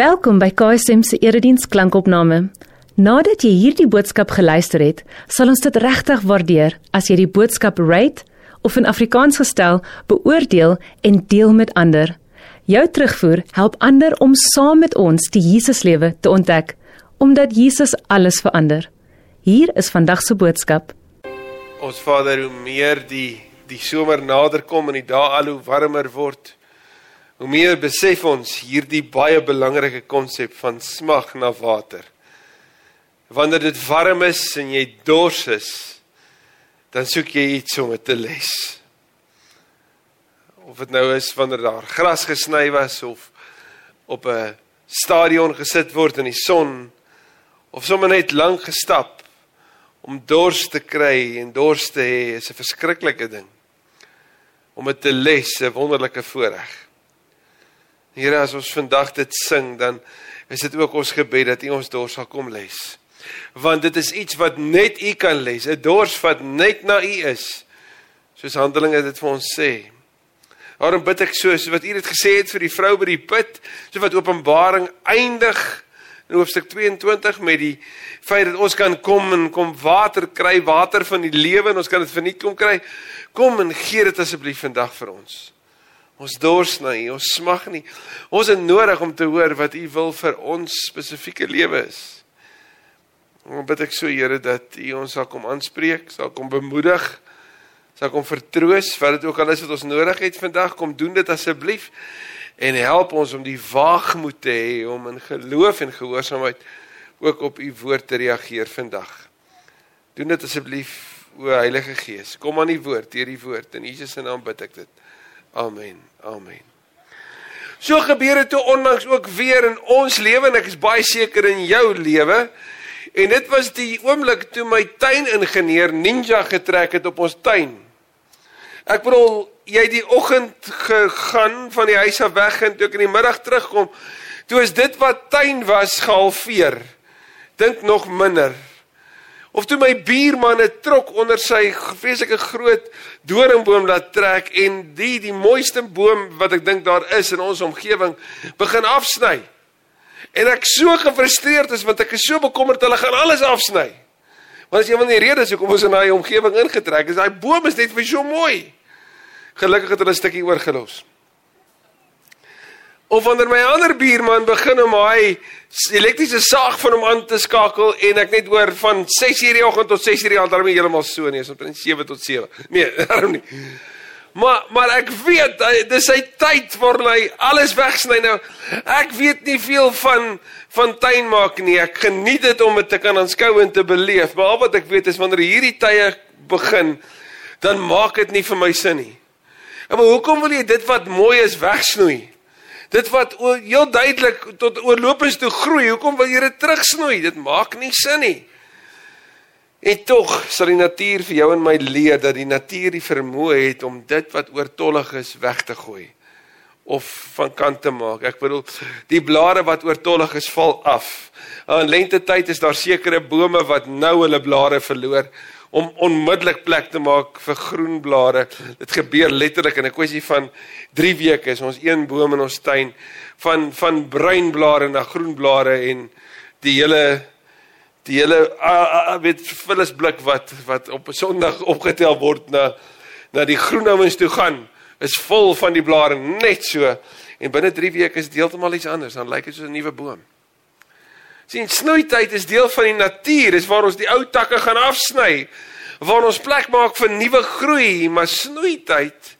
Welkom by KSM se erediens klankopname. Nadat jy hierdie boodskap geluister het, sal ons dit regtig waardeer as jy die boodskap rate of in Afrikaans gestel beoordeel en deel met ander. Jou terugvoer help ander om saam met ons die Jesuslewe te ontdek, omdat Jesus alles verander. Hier is vandag se boodskap. Ons Vader, hoe meer die die somer nader kom en die dae al hoe warmer word, hoe meer besef ons hierdie baie belangrike konsep van smag na water. Wanneer dit warm is en jy dors is, dan soek jy iets om te les. Of dit nou is wanneer daar gras gesny was of op 'n stadion gesit word in die son of sommer net lank gestap om dors te kry en dors te hê is 'n verskriklike ding om dit te les 'n wonderlike voorreg. Here as ons vandag dit sing dan is dit ook ons gebed dat U ons dors sal kom les. Want dit is iets wat net U kan les, 'n dors wat net na U is. Soos Handelinge dit vir ons sê. Daarom bid ek so, so wat U dit gesê het vir die vrou by die put, so wat Openbaring eindig in hoofstuk 22 met die feit dat ons kan kom en kom water kry, water van die lewe en ons kan dit verniet kom kry. Kom en gee dit asseblief vandag vir ons. Ons dors na U, ons smag nie. Ons het nodig om te hoor wat U wil vir ons spesifieke lewe is. Ons bid ek so Here dat U ons sal kom aanspreek, sal kom bemoedig, sal kom vertroos wat dit ook al is wat ons nodig het vandag, kom doen dit asseblief en help ons om die waagmoed te hê om in geloof en gehoorsaamheid ook op U woord te reageer vandag. Doen dit asseblief o Heilige Gees. Kom aan die woord, deur die woord in Jesus se naam bid ek dit. Amen. Amen. So gebeur dit toe onlangs ook weer in ons lewe en ek is baie seker in jou lewe. En dit was die oomblik toe my tuiningenieur ninja getrek het op ons tuin. Ek bedoel, jy die oggend gegaan van die huis af weg en toe ek in die middag terugkom, toe is dit wat tuin was gehalveer. Dink nog minder. Of toe my buurman 'n trok onder sy vreeslike groot doringboom laat trek en die die mooiste boom wat ek dink daar is in ons omgewing begin afsny. En ek so gefrustreerd is want ek is so bekommerd hulle gaan alles afsny. Want as jy van die redes hoekom ons in daai omgewing ingetrek is, daai boom is net vir so mooi. Gelukkig het hulle 'n stukkie oorgelos. Of wanneer my ander buurman begin om hy elektriese saag van hom aan te skakel en ek net hoor van 6:00 die oggend tot 6:00 die aand, daarmee heeltemal so nie, is omtrent 7 tot 7. Nee, daarom nie. Maar maar ek weet dis sy tyd waar hy alles wegsny nou. Ek weet nie veel van van tuin maak nie. Ek geniet dit om dit te kan aanskou en te beleef. Maar al wat ek weet is wanneer hierdie tye begin, dan maak dit nie vir my sin nie. Maar hoekom wil jy dit wat mooi is wegsnoei? Dit wat heel duidelik tot oorlopends toe groei, hoekom wil jy dit terugsnoei? Dit maak nie sin nie. En tog sal die natuur vir jou en my leer dat die natuur die vermoë het om dit wat oortollig is weg te gooi of van kant te maak. Ek bedoel, die blare wat oortollig is, val af. In lente tyd is daar sekere bome wat nou hulle blare verloor om onmiddellik plek te maak vir groen blare. Dit gebeur letterlik in 'n kwessie van 3 weke is ons een boom in ons tuin van van bruin blare na groen blare en die hele die hele weet vullisblik wat wat op 'n Sondag opgetel word na na die groen ouens toe gaan is vol van die blare net so en binne 3 weke is dit heeltemal iets anders dan lyk dit soos 'n nuwe boom. Sien, snoeityd is deel van die natuur, is waar ons die ou takke gaan afsny, waar ons plek maak vir nuwe groei, maar snoeityd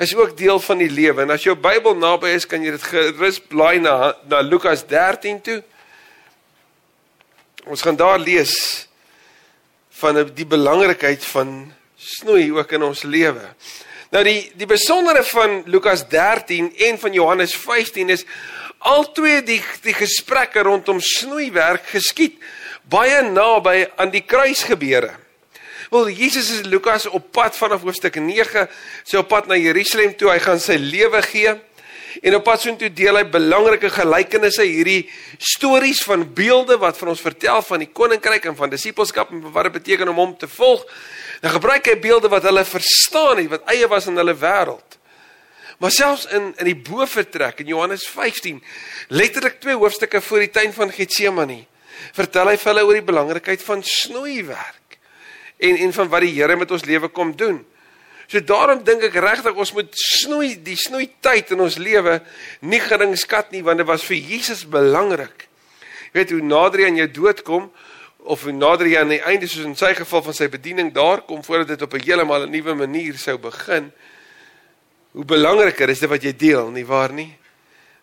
is ook deel van die lewe. En as jou Bybel naby is, kan jy dit gerus blaai na na Lukas 13 toe. Ons gaan daar lees van die belangrikheid van snoei ook in ons lewe. Nou die die besondere van Lukas 13 en van Johannes 15 is Altwee die die gesprekke rondom snoeiwerk geskied baie naby aan die kruisgebeure. Wel Jesus is Lukas op pad vanaf hoofstuk 9, sy op pad na Jerusalem toe, hy gaan sy lewe gee. En op pad soontoe deel hy belangrike gelykenisse, hierdie stories van beelde wat vir ons vertel van die koninkryk en van disippelskap en wat dit beteken om hom te volg. Dan gebruik hy beelde wat hulle verstaan het, wat eie was in hulle wêreld. Maar selfs in in die bovertrek in Johannes 15, letterlik twee hoofstukke voor die tuin van Getsemane, vertel hy vir hulle oor die belangrikheid van snoeiwerk en en van wat die Here met ons lewe kom doen. So daarom dink ek regtig ons moet snoei die snoei tyd in ons lewe nie gering skat nie want dit was vir Jesus belangrik. Jy weet hoe nader jy aan jou dood kom of hoe nader jy aan die einde soos in sy geval van sy bediening daar kom voordat dit op 'n heeltemal 'n nuwe manier sou begin. Hoe belangriker is dit wat jy deel, nie waar nie?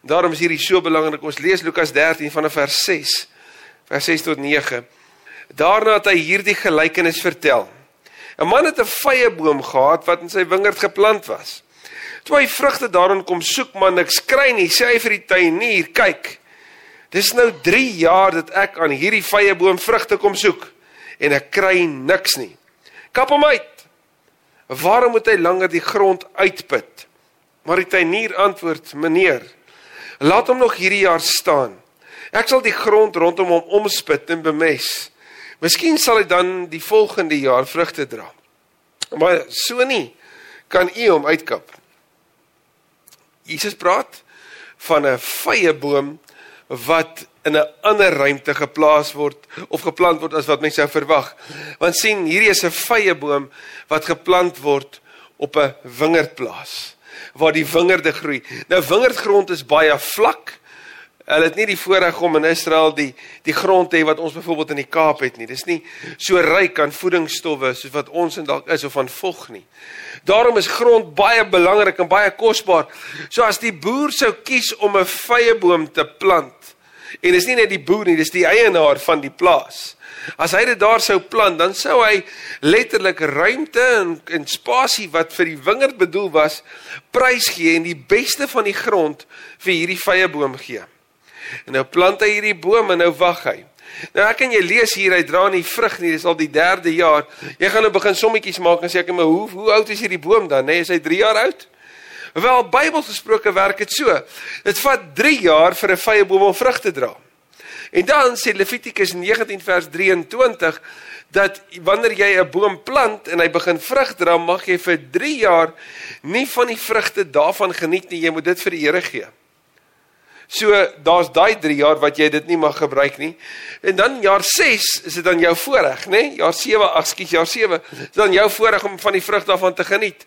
Daarom is hierdie so belangrik. Ons lees Lukas 13 vanaf vers 6 vers 6 tot 9. Daarna het hy hierdie gelykenis vertel. 'n Man het 'n vyeboom gehad wat in sy wingerd geplant was. Toe hy vrugte daarin kom soek, maar niks kry nie, sê hy vir die tuinier: "Kyk, dis nou 3 jaar dat ek aan hierdie vyeboom vrugte kom soek en ek kry niks nie. Kap hom uit. Waarom moet hy langer die grond uitput?" Maar die tuinier antwoord: "Meneer, laat hom nog hierdie jaar staan." Ek sal die grond rondom hom omspit en bemes. Miskien sal hy dan die volgende jaar vrugte dra. Maar so nie kan u hom uitkap. Jesus praat van 'n vye boom wat in 'n ander ruimte geplaas word of geplant word as wat mense sou verwag. Want sien, hierdie is 'n vye boom wat geplant word op 'n wingerdplaas waar die wingerde groei. Nou wingerdgrond is baie vlak Hulle het nie die voorreg om in Israel die die grond te hê wat ons byvoorbeeld in die Kaap het nie. Dis nie so ryk aan voedingsstowwe soos wat ons in dalk is of van vog nie. Daarom is grond baie belangrik en baie kosbaar. So as die boer sou kies om 'n vyeboom te plant en dis nie net die boer nie, dis die eienaar van die plaas. As hy dit daar sou plant, dan sou hy letterlik ruimte en, en spasie wat vir die wingerd bedoel was, prys gee en die beste van die grond vir hierdie vyeboom gee. En nou plant hy hierdie boom en nou wag hy. Nou ek kan jy lees hier hy dra nie vrug nie, dis al die 3de jaar. Jy gaan nou begin sommetjies maak en sê ek maar hoe hoe oud is hierdie boom dan, nê? Nee, is hy 3 jaar oud? Wel Bybels gesproke werk dit so. Dit vat 3 jaar vir 'n vye boom om vrug te dra. En dan sê Levitikus 19 vers 23 dat wanneer jy 'n boom plant en hy begin vrug dra, mag jy vir 3 jaar nie van die vrugte daarvan geniet nie. Jy moet dit vir die Here gee. So daar's daai 3 jaar wat jy dit nie mag gebruik nie. En dan jaar 6 is dit dan jou voorreg, nê? Nee? Jaar 7, ag skus, jaar 7 is dan jou voorreg om van die vrug daarvan te geniet.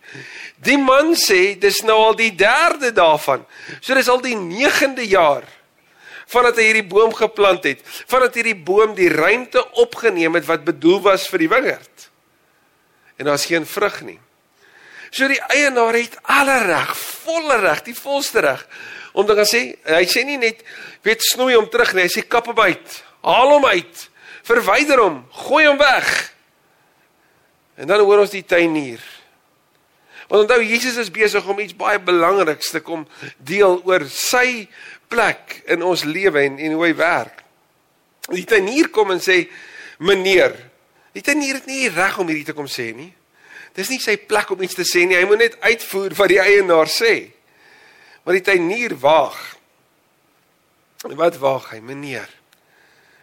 Die man sê dis nou al die 3de daarvan. So dis al die 9de jaar vandat hy hierdie boom geplant het, vandat hierdie boom die ruimte opgeneem het wat bedoel was vir die wingerd. En daar's geen vrug nie. So die eienaar het alle reg, volle reg, die volste reg om te gaan sê, hy sê nie net weet snoei hom terug nie, hy sê kap hom uit, haal hom uit, verwyder hom, gooi hom weg. En dan hoor ons die tuinier. Want onthou Jesus is besig om iets baie belangriks te kom deel oor sy plek in ons lewe en en hoe hy werk. Die tuinier kom en sê, "Meneer, die tuinier het nie reg om hierdie te kom sê nie. Dis nie sy plek om iets te sê nie. Hy moet net uitvoer wat die eienaar sê." Maar die tuinier waag. Wat waag hy, meneer?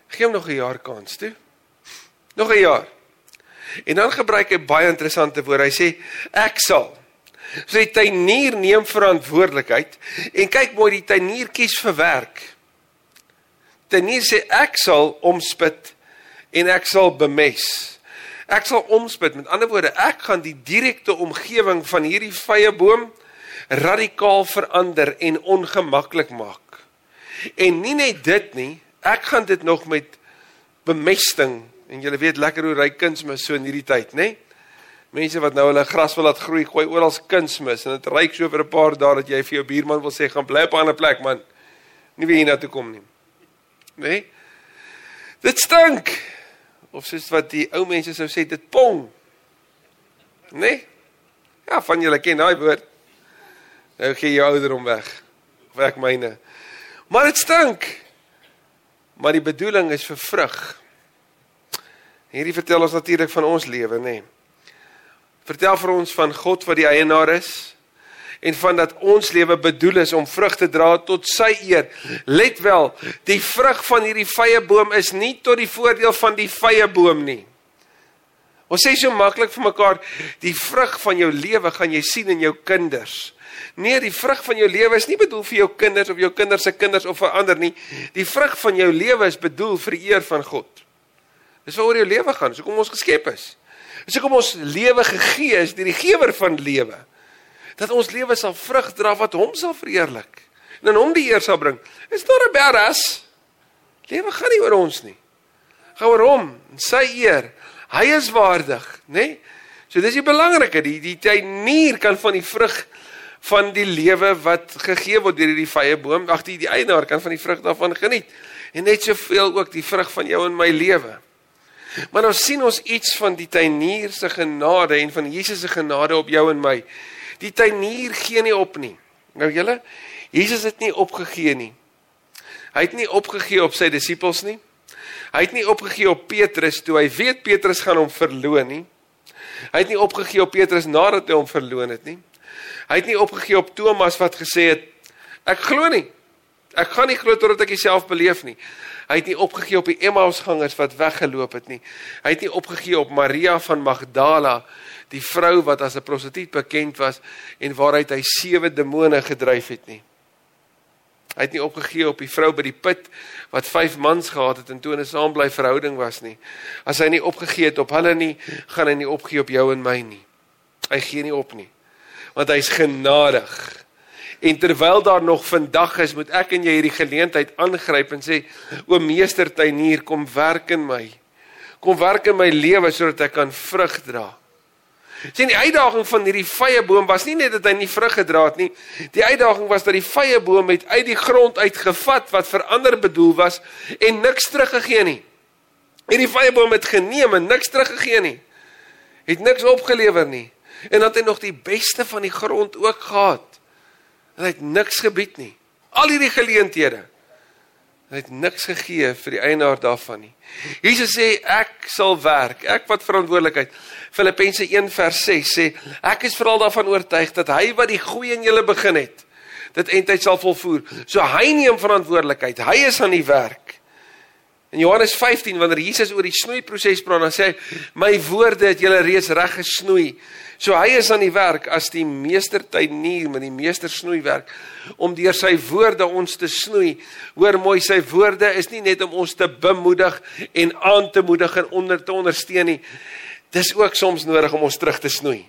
Gee hom nog 'n jaar kans toe. Nog 'n jaar. En dan gebruik hy baie interessante woorde. Hy sê ek sal. So die tuinier neem verantwoordelikheid en kyk mooi die tuinier kies vir werk. Tuinier sê ek sal omspit en ek sal bemes. Ek sal omspit. Met ander woorde, ek gaan die direkte omgewing van hierdie vye boom radikaal verander en ongemaklik maak. En nie net dit nie, ek gaan dit nog met bemesting en julle weet lekker hoe ry kunsmis so in hierdie tyd, nê? Mense wat nou hulle gras wil laat groei, gooi oral kunsmis en dit ryk so vir 'n paar dae dat jy vir jou buurman wil sê gaan bly op 'n ander plek man. Nie weer hiernatoe kom nie. Nê? Dit stink. Of soos wat die ou mense sou sê, dit pong. Nê? Ja, van julle ken daai woord. Nou gee jy ouderdom weg. Of ek myne. Maar dit stink. Maar die bedoeling is vir vrug. Hierdie vertel ons natuurlik van ons lewe, nê. Nee. Vertel vir ons van God wat die eienaar is en van dat ons lewe bedoel is om vrug te dra tot sy eer. Let wel, die vrug van hierdie vye boom is nie tot die voordeel van die vye boom nie. Ons sê so maklik vir mekaar, die vrug van jou lewe gaan jy sien in jou kinders. Nee, die vrug van jou lewe is nie bedoel vir jou kinders of jou kinders se kinders of vir ander nie. Die vrug van jou lewe is bedoel vir die eer van God. Dis waaroor jou lewe gaan, dis hoekom ons geskep is. Dis hoekom ons lewe gegee is deur die gewer van lewe. Dat ons lewe sal vrug dra wat hom sal verheerlik en aan hom die eer sal bring. Is daar 'n berras? Lewe gaan nie oor ons nie. Gaan oor hom en sy eer. Hy is waardig, nê? Nee? So dis die belangrike, die die tuinier kan van die vrug van die lewe wat gegee word deur hierdie vrye boom, ag die die eienaar kan van die vrug daarvan geniet. En net soveel ook die vrug van jou en my lewe. Maar nou sien ons iets van die tuinier se genade en van Jesus se genade op jou en my. Die tuinier gee nie op nie. Nou julle, Jesus het nie opgegee nie. Hy het nie opgegee op sy disippels nie. Hy het nie opgegee op Petrus toe hy weet Petrus gaan hom verloon nie. Hy het nie opgegee op Petrus nadat hy hom verloon het nie. Hy het nie opgegee op Thomas wat gesê het ek glo nie. Ek gaan nie glo totdat ek dit self beleef nie. Hy het nie opgegee op die Emmausgangers wat weggeloop het nie. Hy het nie opgegee op Maria van Magdala, die vrou wat as 'n prostituut bekend was en waaruit hy sewe demone gedryf het nie. Hy het nie opgegee op die vrou by die put wat 5 mans gehad het en toe 'n saambly verhouding was nie. As hy nie opgegee het op hulle nie, gaan hy nie opgee op jou en my nie. Hy gee nie op nie. Want hy's genadig. En terwyl daar nog vandag is, moet ek en jy hierdie geleentheid aangryp en sê: "O meester tuinier, kom werk in my. Kom werk in my lewe sodat ek kan vrug dra." Sien die uitdaging van hierdie vrye boom was nie net dat hy nie vrug gedra het nie. Die uitdaging was dat die vrye boom met uit die grond uitgevat wat vir ander bedoel was en niks teruggegee nie. Hierdie vrye boom het geneem en niks teruggegee nie. Het niks opgelewer nie. En dan het hy nog die beste van die grond ook gehad. En hy het niks gebied nie. Al hierdie geleenthede Hy het niks gegee vir die eienaar daarvan nie. Jesus sê ek sal werk, ek wat verantwoordelikheid. Filippense 1 vers 6 sê ek is veral daarvan oortuig dat hy wat die goeie in julle begin het, dit eintlik sal volvoer. So hy neem verantwoordelikheid. Hy is aan die werk. In Johannes 15 wanneer Jesus oor die snoeiproses praat, dan sê hy my woorde het julle reeds reg gesnoei. So hy is aan die werk as die meester tuinier met die meester snoeiwerk om deur sy woorde ons te snoei. Hoor mooi, sy woorde is nie net om ons te bemoedig en aan te moedig en onder te ondersteun nie. Dis ook soms nodig om ons terug te snoei.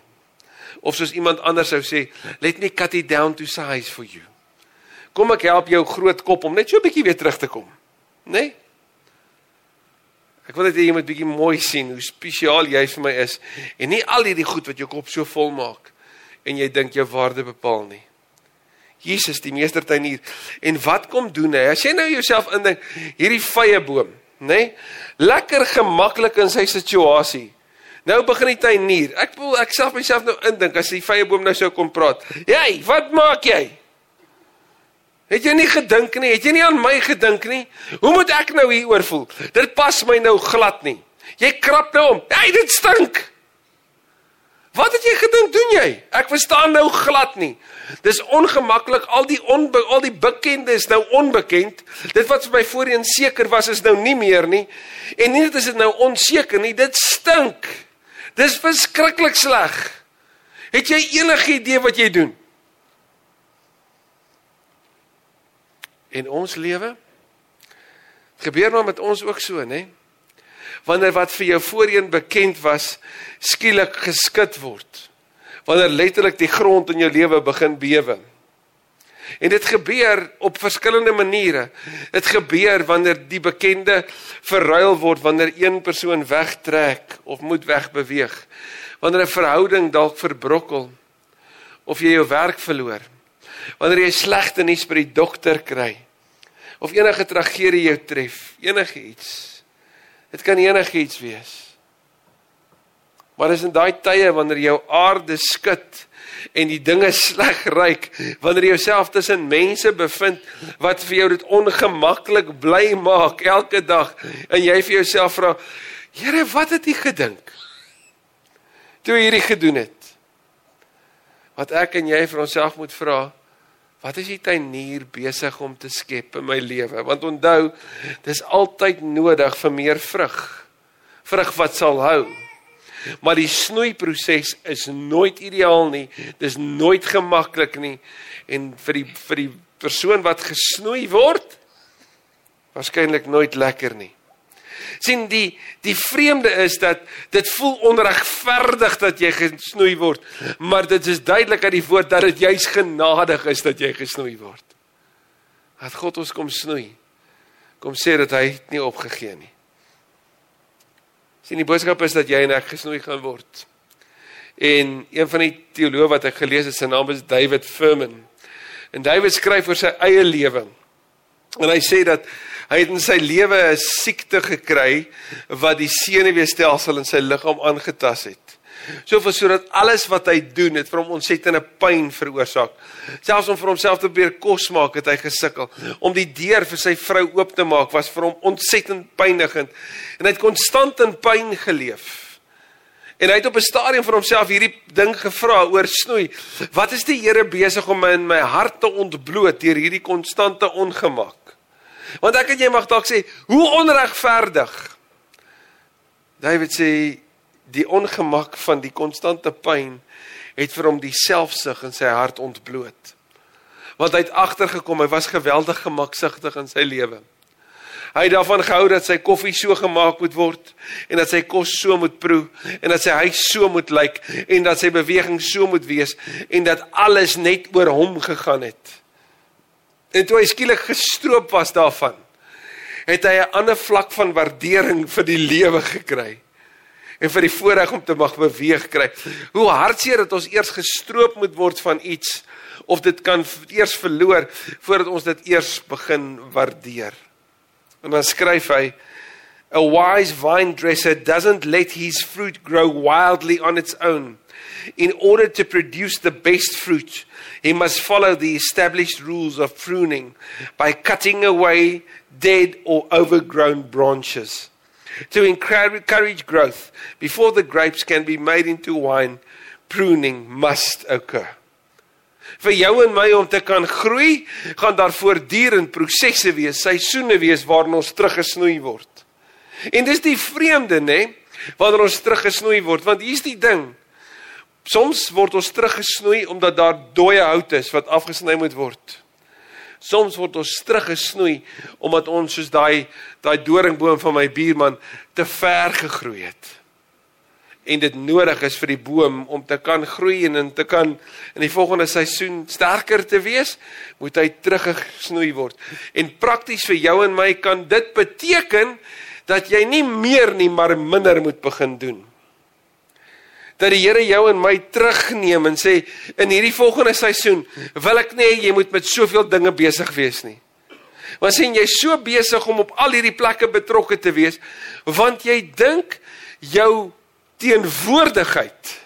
Of soos iemand anders sou sê, let me cut it down to size for you. Kom ek help jou groot kop om net so 'n bietjie weer terug te kom. Né? Nee? Ek wil net hê jy moet bietjie mooi sien hoe spesiaal jy vir my is en nie al hierdie goed wat jou kop so vol maak en jy dink jou waarde bepaal nie. Jesus die meestertuinier. En wat kom doen hy? As jy nou jouself indink hierdie vrye boom, nê? Nee, lekker gemaklik in sy situasie. Nou begin die tuinier. Ek voel ek self myself nou indink as die vrye boom nou sou kom praat. Jy, wat maak jy? Het jy nie gedink nie? Het jy nie aan my gedink nie? Hoe moet ek nou hieroor voel? Dit pas my nou glad nie. Jy krap nou om. Hey, dit stink. Wat het jy gedink doen jy? Ek verstaan nou glad nie. Dis ongemaklik. Al die onbe al die bekende is nou onbekend. Dit wat vir my voorheen seker was is nou nie meer nie. En nie net is dit nou onseker nie, dit stink. Dis verskriklik sleg. Het jy enige idee wat jy doen? En ons lewe gebeur maar met ons ook so, nê? Wanneer wat vir jou voorheen bekend was, skielik geskit word. Wanneer letterlik die grond in jou lewe begin bewe. En dit gebeur op verskillende maniere. Dit gebeur wanneer die bekende verruil word, wanneer een persoon wegtrek of moet wegbeweeg. Wanneer 'n verhouding dalk verbrokkel of jy jou werk verloor wanneer jy slegte nuus by die dokter kry of enige tragedie jou tref, enigiets. Dit kan enigiets wees. Maar dis in daai tye wanneer jou aarde skud en die dinge sleg ryk, wanneer jy jouself tussen mense bevind wat vir jou dit ongemaklik bly maak elke dag en jy vir jouself vra, Here, wat het U gedink? Toe hierdie gedoen het. Wat ek en jy vir onsself moet vra, Wat is die tuinier besig om te skep in my lewe? Want onthou, dis altyd nodig vir meer vrug. Vrug wat sal hou. Maar die snoeiproses is nooit ideaal nie. Dis nooit gemaklik nie. En vir die vir die persoon wat gesnoei word, waarskynlik nooit lekker nie sien die die vreemde is dat dit voel onregverdig dat jy gesnoei word, maar dit is duidelik uit die woord dat dit juis genadig is dat jy gesnoei word. Dat God ons kom snoei. Kom sê dat hy nie opgegee nie. Sien die boodskap is dat jy en ek gesnoei gaan word. En een van die teoloë wat ek gelees het, sy naam is David Furman. En David skryf oor sy eie lewe. En hy sê dat Hy het in sy lewe 'n siekte gekry wat die senuweestelsel in sy liggaam aangetas het. Soveel sodat alles wat hy doen het vir hom ontsettende pyn veroorsaak. Selfs om vir homself te probeer kos maak het hy gesukkel. Om die deur vir sy vrou oop te maak was vir hom ontsettend pynigend en hy het konstant in pyn geleef. En hy het op 'n stadium vir homself hierdie ding gevra oor snoei. Wat is die Here besig om in my hart te ontbloot deur hierdie konstante ongemak? Want ek en jy mag dalk sê, hoe onregverdig. David sê die ongemak van die konstante pyn het vir hom die selfsug in sy hart ontbloot. Want hy het agtergekom hy was geweldig gemaksigtig in sy lewe. Hy het daarvan gehou dat sy koffie so gemaak moet word en dat sy kos so moet proe en dat sy huis so moet lyk en dat sy beweging so moet wees en dat alles net oor hom gegaan het. En toe hy skielik gestroop was daarvan, het hy 'n ander vlak van waardering vir die lewe gekry en vir die voorreg om te mag beweeg kry. Hoe hartseer dat ons eers gestroop moet word van iets of dit kan eers verloor voordat ons dit eers begin waardeer. En dan skryf hy A wise vine dresser doesn't let his fruit grow wildly on its own. In order to produce the best fruit, he must follow the established rules of pruning by cutting away dead or overgrown branches. To encourage growth, before the grapes can be made into wine, pruning must occur. Vir jou en my om te kan groei, gaan daar voortdurend prosesse wees, seisoene wees waarin ons teruggesnoei word. En dis die vreemde, nê, wanneer ons teruggesnoei word, want hier's die ding. Soms word ons teruggesnoei omdat daar dooie hout is wat afgesny moet word. Soms word ons teruggesnoei omdat ons soos daai daai doringboom van my buurman te ver gegroei het. En dit nodig is vir die boom om te kan groei en in te kan in die volgende seisoen sterker te wees, moet hy teruggesnoei word. En prakties vir jou en my kan dit beteken dat jy nie meer nie maar minder moet begin doen dat die Here jou en my terugneem en sê in hierdie volgende seisoen wil ek nie jy moet met soveel dinge besig wees nie. Want sien jy so besig om op al hierdie plekke betrokke te wees want jy dink jou teenwoordigheid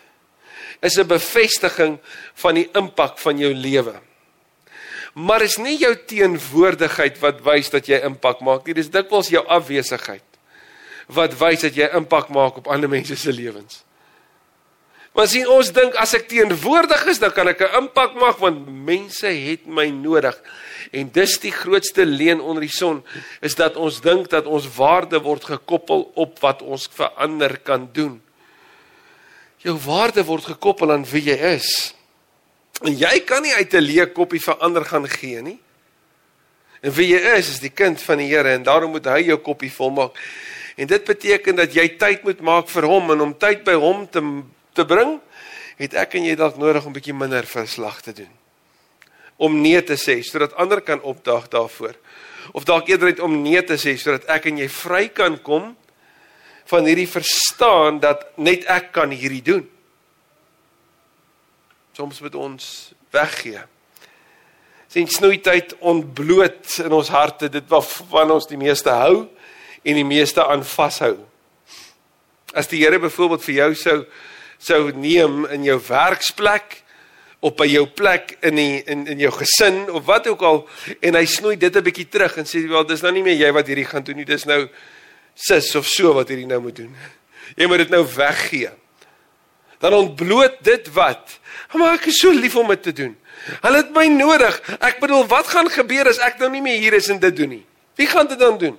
is 'n bevestiging van die impak van jou lewe. Maar is nie jou teenwoordigheid wat wys dat jy impak maak nie, dis dikwels jou afwesigheid wat wys dat jy impak maak op ander mense se lewens. Maar sien ons dink as ek teenwoordig is, dan kan ek 'n impak maak want mense het my nodig. En dis die grootste leuen onder die son is dat ons dink dat ons waarde word gekoppel op wat ons vir ander kan doen. Jou waarde word gekoppel aan wie jy is. En jy kan nie uit 'n leë koppie vir ander gaan gee nie. En wie jy is is die kind van die Here en daarom moet hy jou koppie volmaak. En dit beteken dat jy tyd moet maak vir hom en om tyd by hom te te bring, het ek en jy dalk nodig om bietjie minder verslag te doen. Om nee te sê sodat ander kan opdaag daarvoor. Of dalk eerder net om nee te sê sodat ek en jy vry kan kom van hierdie verstaan dat net ek kan hierdie doen. Soms moet ons weggee. Sien snoeityd ontbloot in ons harte dit waarvan ons die meeste hou en die meeste aan vashou. As die Here byvoorbeeld vir jou sou sou neem in jou werksplek op by jou plek in die in in jou gesin of wat ook al en hy snoei dit 'n bietjie terug en sê wel dis nou nie meer jy wat hierdie gaan doen nie dis nou sis of so wat hierdie nou moet doen. Jy moet dit nou weggee. Dan ontbloot dit wat. Maar ek is so lief om dit te doen. Hulle het my nodig. Ek bedoel wat gaan gebeur as ek nou nie meer hier is en dit doen nie? Wie gaan dit dan doen?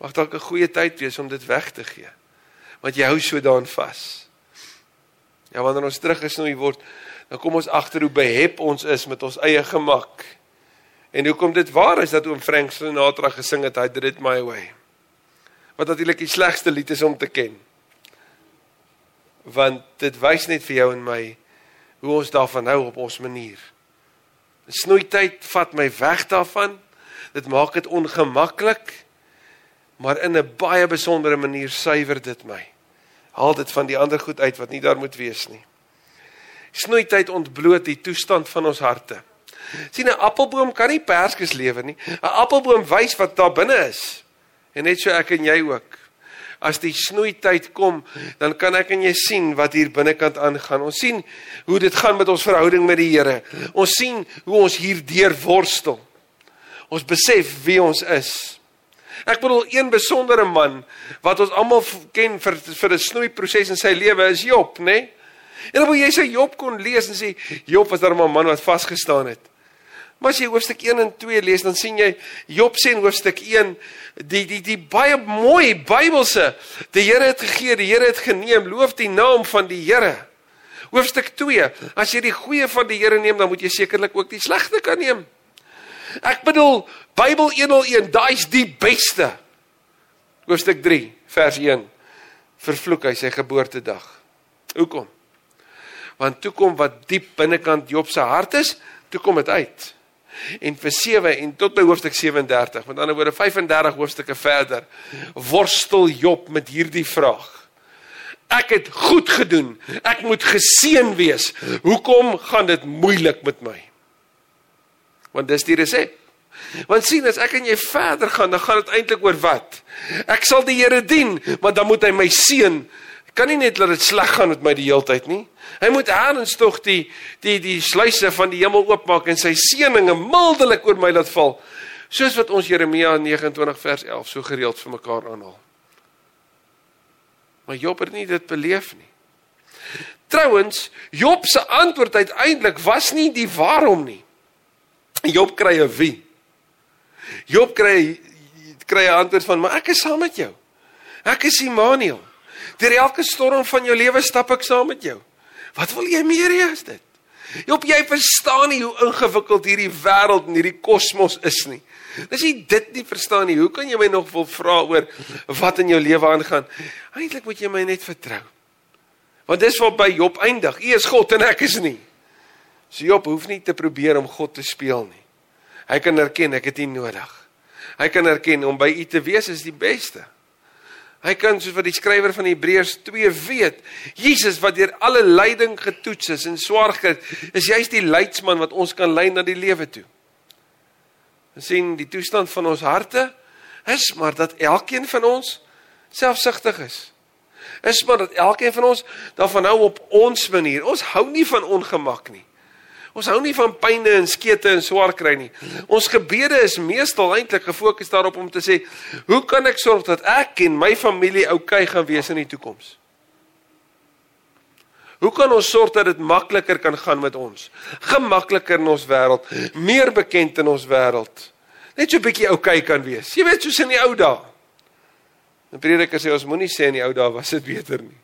Mag dalk 'n goeie tyd wees om dit weg te gee. Want jy hou so daaraan vas. Ja, wanneer ons teruggesnoei word, dan kom ons agter hoe behep ons is met ons eie gemak. En hoekom dit waar is dat oom Frank Sinatra gesing het, I did it my way. Wat natuurlik die slegste lied is om te ken. Want dit wys net vir jou en my hoe ons daarvan hou op ons manier. Snoeityd vat my weg daarvan. Dit maak dit ongemaklik. Maar in 'n baie besondere manier suiwer dit my. Haal dit van die ander goed uit wat nie daar moet wees nie. Snoeityd ontbloot die toestand van ons harte. Sien 'n appelboom kan nie perskes lewer nie. 'n Appelboom wys wat daar binne is. En net so ek en jy ook. As die snoeityd kom, dan kan ek en jy sien wat hier binnekant aangaan. Ons sien hoe dit gaan met ons verhouding met die Here. Ons sien hoe ons hierdeur worstel. Ons besef wie ons is. Ek bedoel een besondere man wat ons almal ken vir vir 'n snoeiproses in sy lewe is Job, né? Nee? En dan wil jy sy Job kon lees en sê Job was daar 'n man wat vasgestaan het. Maar as jy hoofstuk 1 en 2 lees, dan sien jy Job sê in hoofstuk 1 die die die baie mooi Bybelse, die Here het gegee, die Here het geneem, loof die naam van die Here. Hoofstuk 2, as jy die goeie van die Here neem, dan moet jy sekerlik ook die slegte kan neem. Ek bedoel Bybel 101, daai's die beste. Hoofstuk 3, vers 1. Vervloek hy sy geboortedag. Hoekom? Want toe kom wat diep binnekant Job se hart is, toe kom dit uit en vir 7 en tot by hoofstuk 37, met ander woorde 35 hoofstukke verder, worstel Job met hierdie vraag. Ek het goed gedoen. Ek moet geseën wees. Hoekom gaan dit moeilik met my? Want dis die resep. Want sien as ek en jy verder gaan, dan gaan dit eintlik oor wat? Ek sal die Here dien, maar dan moet hy my seën. Kan nie net laat dit sleg gaan met my die hele tyd nie. Hy moet eers tog die die die sluise van die hemel oopmaak en sy seëninge mildelik oor my laat val. Soos wat ons Jeremia 29 vers 11 so gereeld vir mekaar aanhaal. Maar Job het nie dit beleef nie. Trouwens, Job se antwoord uiteindelik was nie die waarom nie. Job kry 'n wie. Job kry kry 'n antwoord van, "Maar ek is saam met jou. Ek is Immanuel. Deur elke storm van jou lewe stap ek saam met jou." Wat wil jy meer hê as dit? Job, jy verstaan nie hoe ingewikkeld hierdie wêreld en hierdie kosmos is nie. As jy dit nie verstaan nie, hoe kan jy my nog wil vra oor wat in jou lewe aangaan? Eintlik moet jy my net vertrou. Want dis wat by Job eindig. U is God en ek is nie. So Job hoef nie te probeer om God te speel nie. Hy kan erken ek het U nodig. Hy kan erken om by U te wees is die beste. Hy kan soos wat die skrywer van Hebreërs 2 weet, Jesus wat deur alle lyding getoets is en swaar gekry het, is juist die leidsman wat ons kan lei na die lewe toe. Ons sien die toestand van ons harte is maar dat elkeen van ons selfsugtig is. Is maar dat elkeen van ons daarvan hou op ons manier. Ons hou nie van ongemak nie. Ons hou nie van pynne en skete en swaar kry nie. Ons gebede is meestal eintlik gefokus daarop om te sê, hoe kan ek sorg dat ek en my familie oukei gaan wees in die toekoms? Hoe kan ons sorg dat dit makliker kan gaan met ons? Gemakliker in ons wêreld, meer bekend in ons wêreld. Net so 'n bietjie oukei kan wees. Jy weet soos in die ou dae. 'n Prediker sê ons moenie sê in die ou dae was dit beter nie.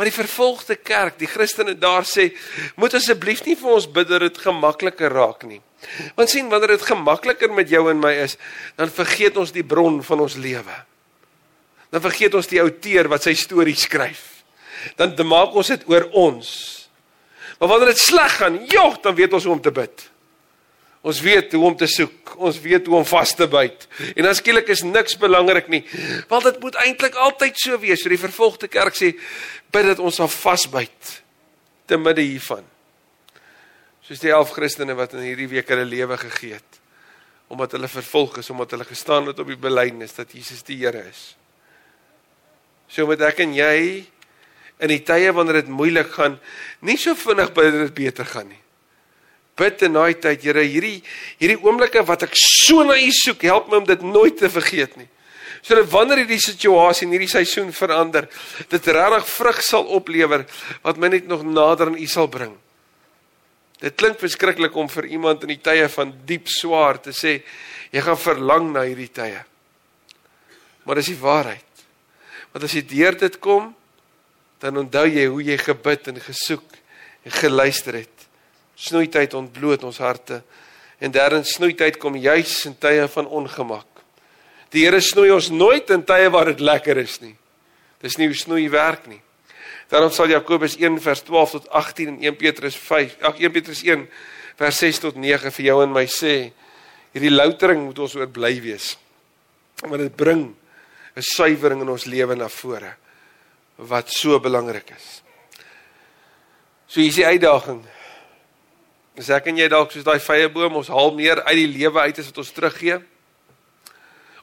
Maar die vervolgde kerk, die Christene daar sê, moet asseblief nie vir ons bid dat dit gemakliker raak nie. Want sien, wanneer dit gemakliker met jou en my is, dan vergeet ons die bron van ons lewe. Dan vergeet ons die outeur wat sy storie skryf. Dan maak ons dit oor ons. Maar wanneer dit sleg gaan, jog, dan weet ons hoe om te bid. Ons weet hoe om te soek. Ons weet hoe om vas te byt. En dan skielik is niks belangrik nie. Want dit moet eintlik altyd so wees. So die vervolgde kerk sê bid dat ons sal vasbyt te midde hiervan. Soos die 11 Christene wat in hierdie week hulle lewe gegee het omdat hulle vervolg is omdat hulle gestaan het op die belydenis dat Jesus die Here is. So moet ek en jy in die tye wanneer dit moeilik gaan, nie so vinnig dat dit beter gaan nie bid in daai tyd, Here, hierdie hierdie oomblikke wat ek so na U soek, help my om dit nooit te vergeet nie. Sodat wanneer hierdie situasie en hierdie seisoen verander, dit regtig vrug sal oplewer wat my net nog nader aan U sal bring. Dit klink verskriklik om vir iemand in die tye van diep swaar te sê jy gaan verlang na hierdie tye. Maar dis die waarheid. Want as jy deur dit kom, dan onthou jy hoe jy gebid en gesoek en geluister het. Snoeityd ontbloot ons harte. En derdens snoeityd kom juis in tye van ongemak. Die Here snoei ons nooit in tye waar dit lekker is nie. Dis nie hoe snoei werk nie. Daarom sal Jakobus 1 vers 12 tot 18 en 1 Petrus 5, ag 1 Petrus 1 vers 6 tot 9 vir jou en my sê, hierdie loutering moet ons oorbly wees. Want dit bring 'n suiwering in ons lewe na vore wat so belangrik is. So hier is die uitdaging. As ek en jy dalk soos daai vrye boom, ons haal meer uit die lewe uit as wat ons teruggee.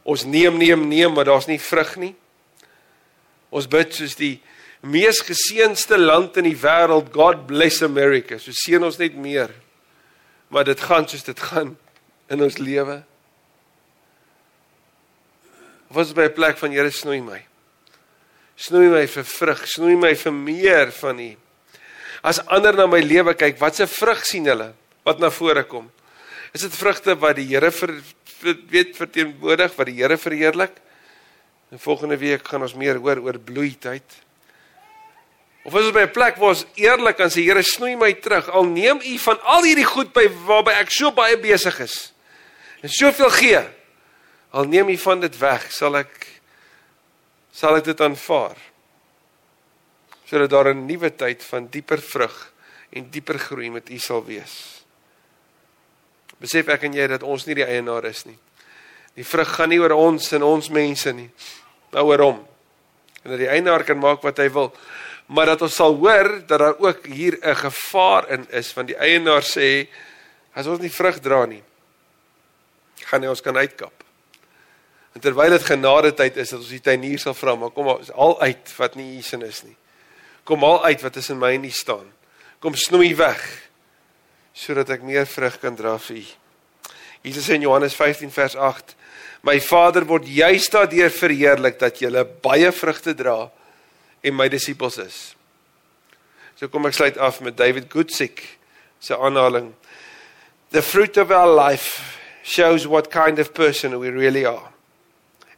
Ons neem neem neem, maar daar's nie vrug nie. Ons bid soos die mees geseënde land in die wêreld, God bless America. So seën ons net meer. Maar dit gaan soos dit gaan in ons lewe. Wat is by 'n plek van Here snoei my? Snoei my vir vrug, snoei my vir meer van U. As ander na my lewe kyk, watse vrug sien hulle wat na vore kom? Is dit vrugte wat die Here vir, vir weet verteenwoordig, wat die Here verheerlik? En volgende week gaan ons meer hoor oor bloeityd. Of is dit by 'n plek waar ons eerlik aan sê Here snoei my terug al neem u van al hierdie goed by waarby ek so baie besig is en soveel gee al neem u van dit weg sal ek sal ek dit aanvaar sodat daar 'n nuwe tyd van dieper vrug en dieper groei met u sal wees besef ek en jy dat ons nie die eienaar is nie die vrug gaan nie oor ons en ons mense nie nou oor hom en dat die eienaar kan maak wat hy wil maar dat ons sal hoor dat daar ook hier 'n gevaar in is van die eienaar sê as ons nie vrug dra nie gaan hy ons kan uitkap. En terwyl dit genade tyd is dat ons die tuinier sal vra maar kom al uit wat nie hier sin is nie. Kom al uit wat is in my nie staan. Kom snoei weg sodat ek meer vrug kan dra vir U. Jesus in Johannes 15 vers 8: My Vader word juist daardeur verheerlik dat jy baie vrugte dra en my disippels is. So kom ek sluit af met David Gutsick se aanhaling. The fruit of our life shows what kind of person we really are.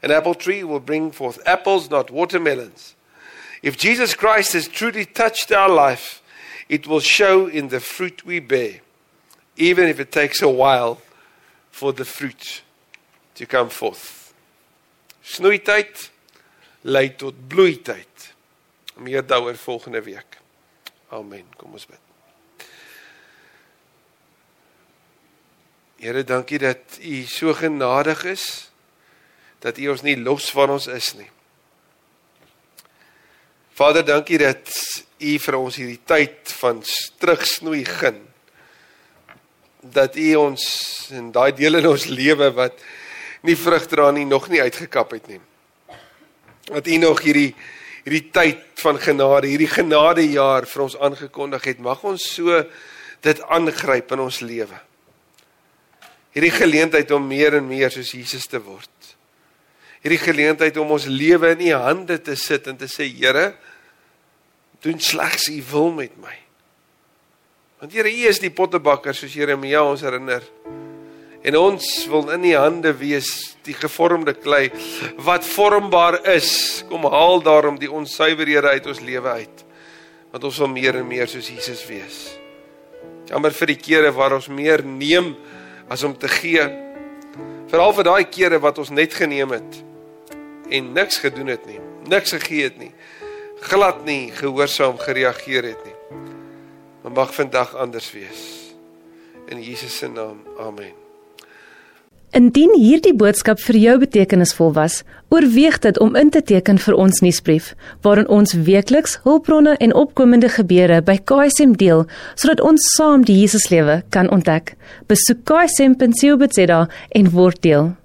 An apple tree will bring forth apples, not watermelons. If Jesus Christ has truly touched our life, it will show in the fruit we bear, even if it takes a while for the fruit to come forth. Snoeityd lei tot bloeityd meer daaroor volgende week. Amen. Kom ons bid. Here, dankie dat U so genadig is dat U ons nie los van ons is nie. Vader, dankie dat U vir ons hierdie tyd van terugsnoei gun. Dat U ons in daai deel in ons lewe wat nie vrug dra nie nog nie uitgekap het nie. Dat U nog hierdie hierdie tyd van genade, hierdie genadejaar vir ons aangekondig het. Mag ons so dit aangryp in ons lewe. Hierdie geleentheid om meer en meer soos Jesus te word. Hierdie geleentheid om ons lewe in U hande te sit en te sê Here, doen slegs U wil met my. Want Here, U is die pottebakker soos Jeremia ons herinner. En ons wil in u hande wees, die gevormde klei wat vormbaar is. Kom haal daarom die onsuiverhede uit ons lewe uit. Want ons wil meer en meer soos Jesus wees. Jammer vir die kere waar ons meer neem as om te gee. Veral vir daai kere wat ons net geneem het en niks gedoen het nie. Niks gegee het nie. Glad nie gehoorsaam gereageer het nie. Maar mag vandag anders wees. In Jesus se naam. Amen. Indien hierdie boodskap vir jou betekenisvol was, oorweeg dit om in te teken vir ons nuusbrief, waarin ons weekliks hulpbronne en opkomende gebeure by KSM deel, sodat ons saam die Jesuslewe kan ontdek. Besoek ksm.co.za en word deel.